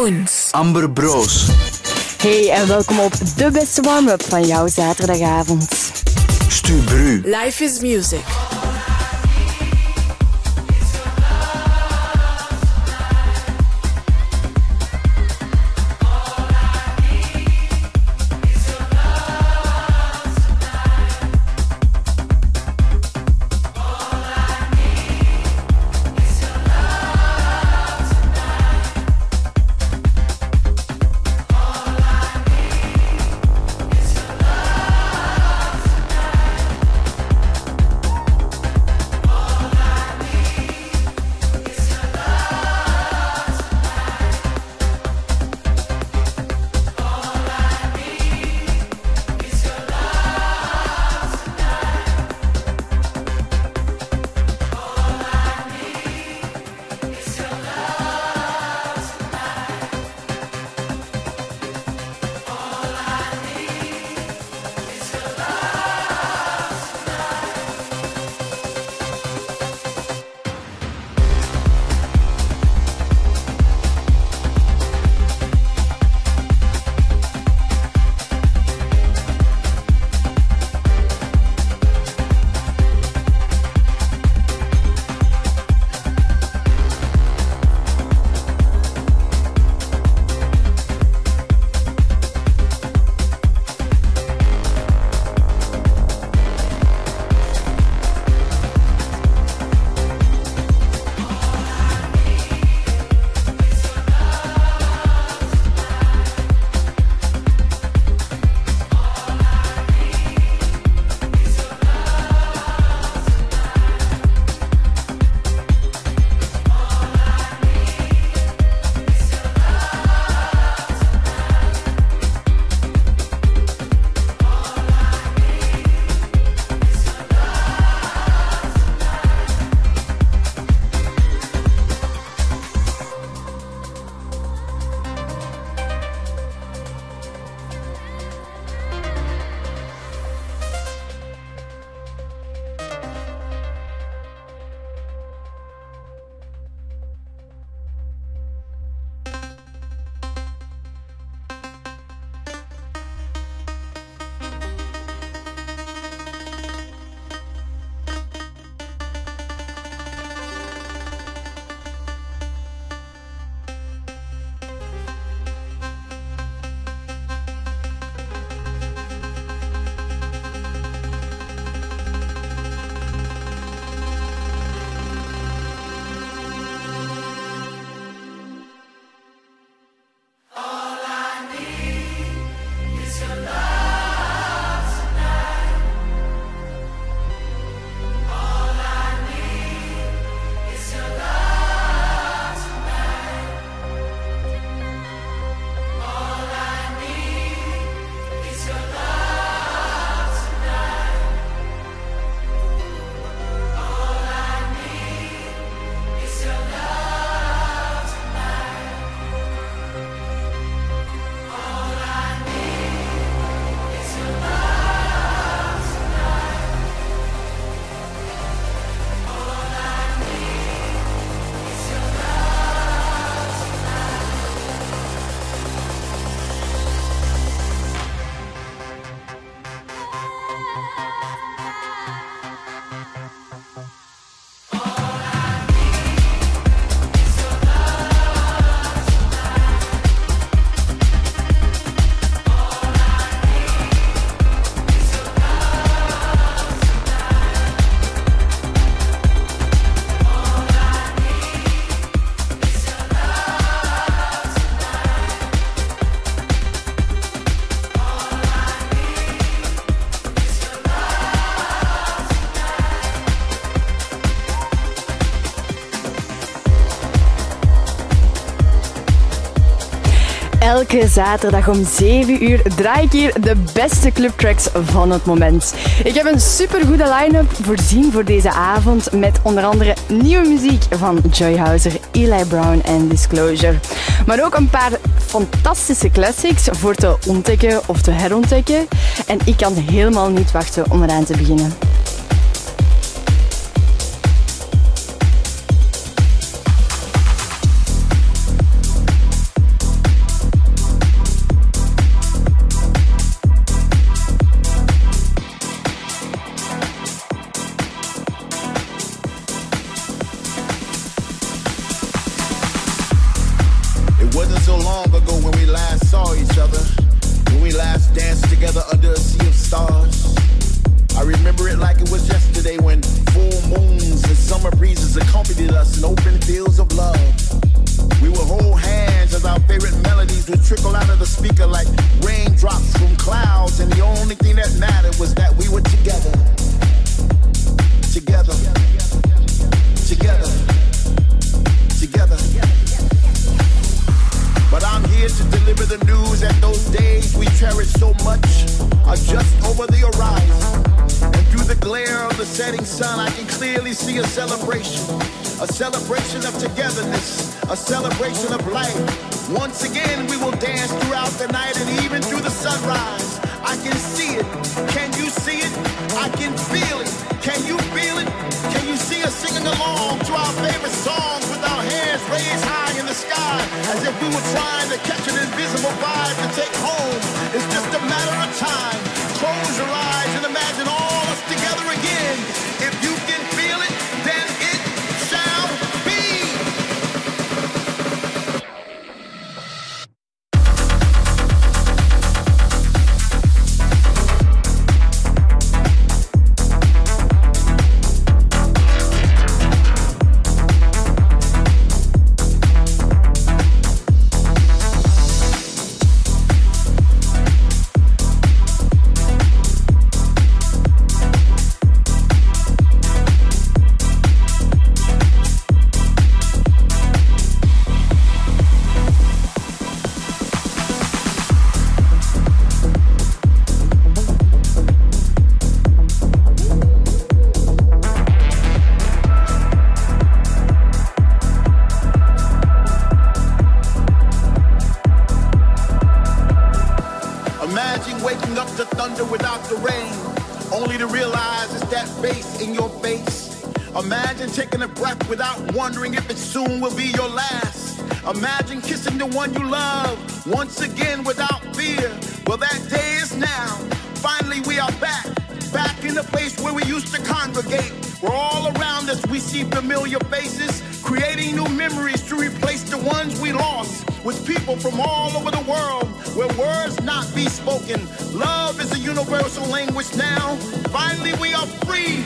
ons. Amber Bros. Hey en welkom op de beste warm-up van jouw zaterdagavond. Stu Bru. Life is music. Zaterdag om 7 uur draai ik hier de beste clubtracks van het moment. Ik heb een supergoede line-up voorzien voor deze avond met onder andere nieuwe muziek van Joy Houser, Eli Brown en Disclosure. Maar ook een paar fantastische classics voor te ontdekken of te herontdekken. En ik kan helemaal niet wachten om eraan te beginnen. Together under a sea of stars. I remember it like it was yesterday when full moons and summer breezes accompanied us in open fields of love. We would hold hands as our favorite melodies would trickle out of the speaker like raindrops from clouds, and the only thing that mattered was that we were together. Together. Together. Together. But I'm here to deliver the news that those days we cherish so much are just over the horizon. And through the glare of the setting sun, I can clearly see a celebration. A celebration of togetherness, a celebration of life. Once again, we will dance throughout the night and even through the sunrise. I can see it. Can you see it? I can feel it. Can you feel it? Can you see us singing along to our favorite songs with our hands raised high the sky as if we were trying to catch an invisible vibe to take home? It's just a matter of time. Close your eyes to realize it's that face in your face. Imagine taking a breath without wondering if it soon will be your last. Imagine kissing the one you love once again without fear. Well, that day is now. Finally, we are back, back in the place where we used to congregate. Where all around us we see familiar faces, creating new memories to replace the ones we lost with people from all over the world where words not be spoken. Love is a universal language now. Finally, we are free,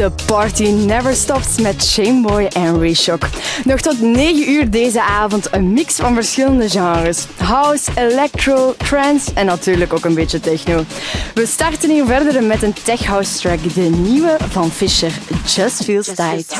The Party Never Stops met Shameboy en Reshock. Nog tot 9 uur deze avond een mix van verschillende genres. House, electro, trance en natuurlijk ook een beetje techno. We starten hier verder met een tech house track, de nieuwe van Fisher, Just Feels Tight.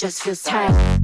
Just feels tight.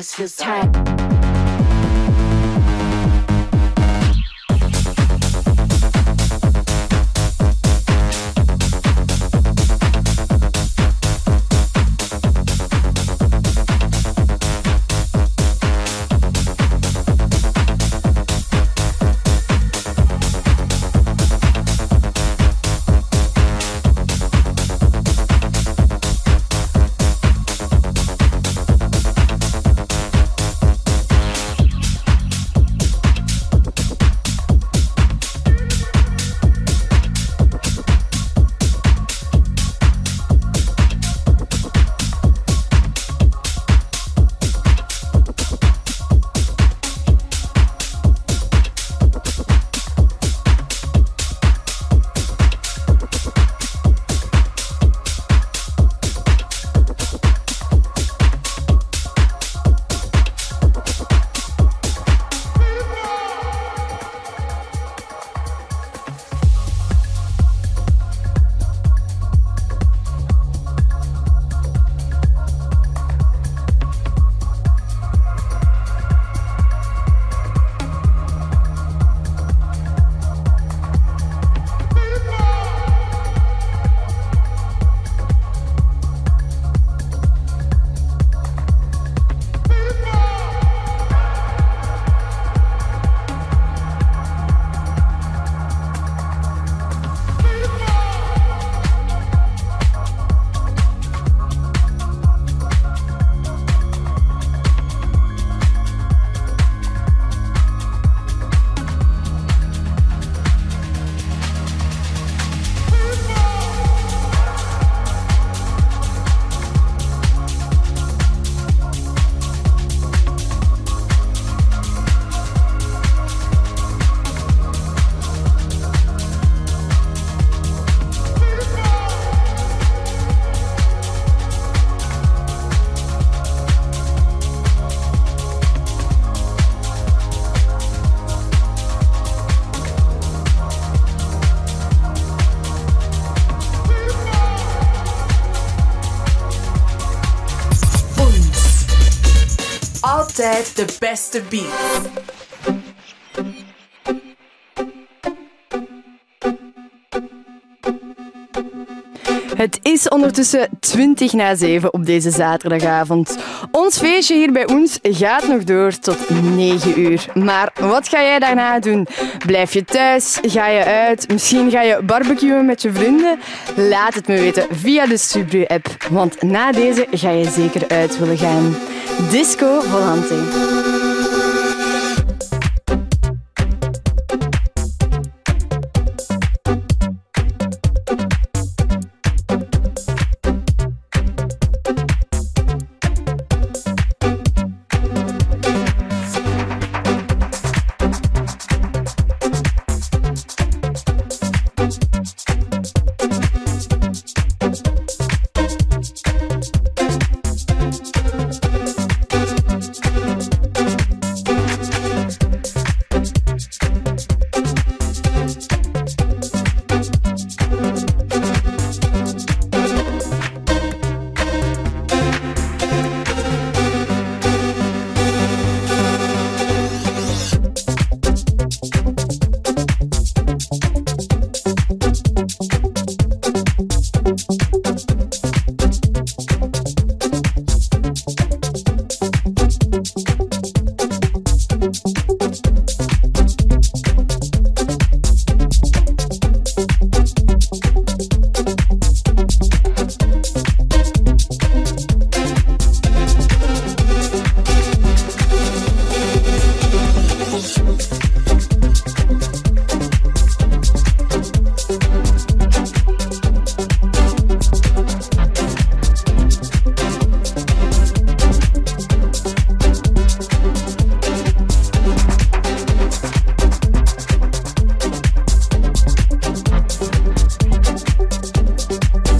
Just feels tight. Altijd best of beats. Is ondertussen 20 na 7 op deze zaterdagavond. Ons feestje hier bij ons gaat nog door tot 9 uur. Maar wat ga jij daarna doen? Blijf je thuis? Ga je uit? Misschien ga je barbecuen met je vrienden? Laat het me weten via de Stubru-app, want na deze ga je zeker uit willen gaan. Disco Volante.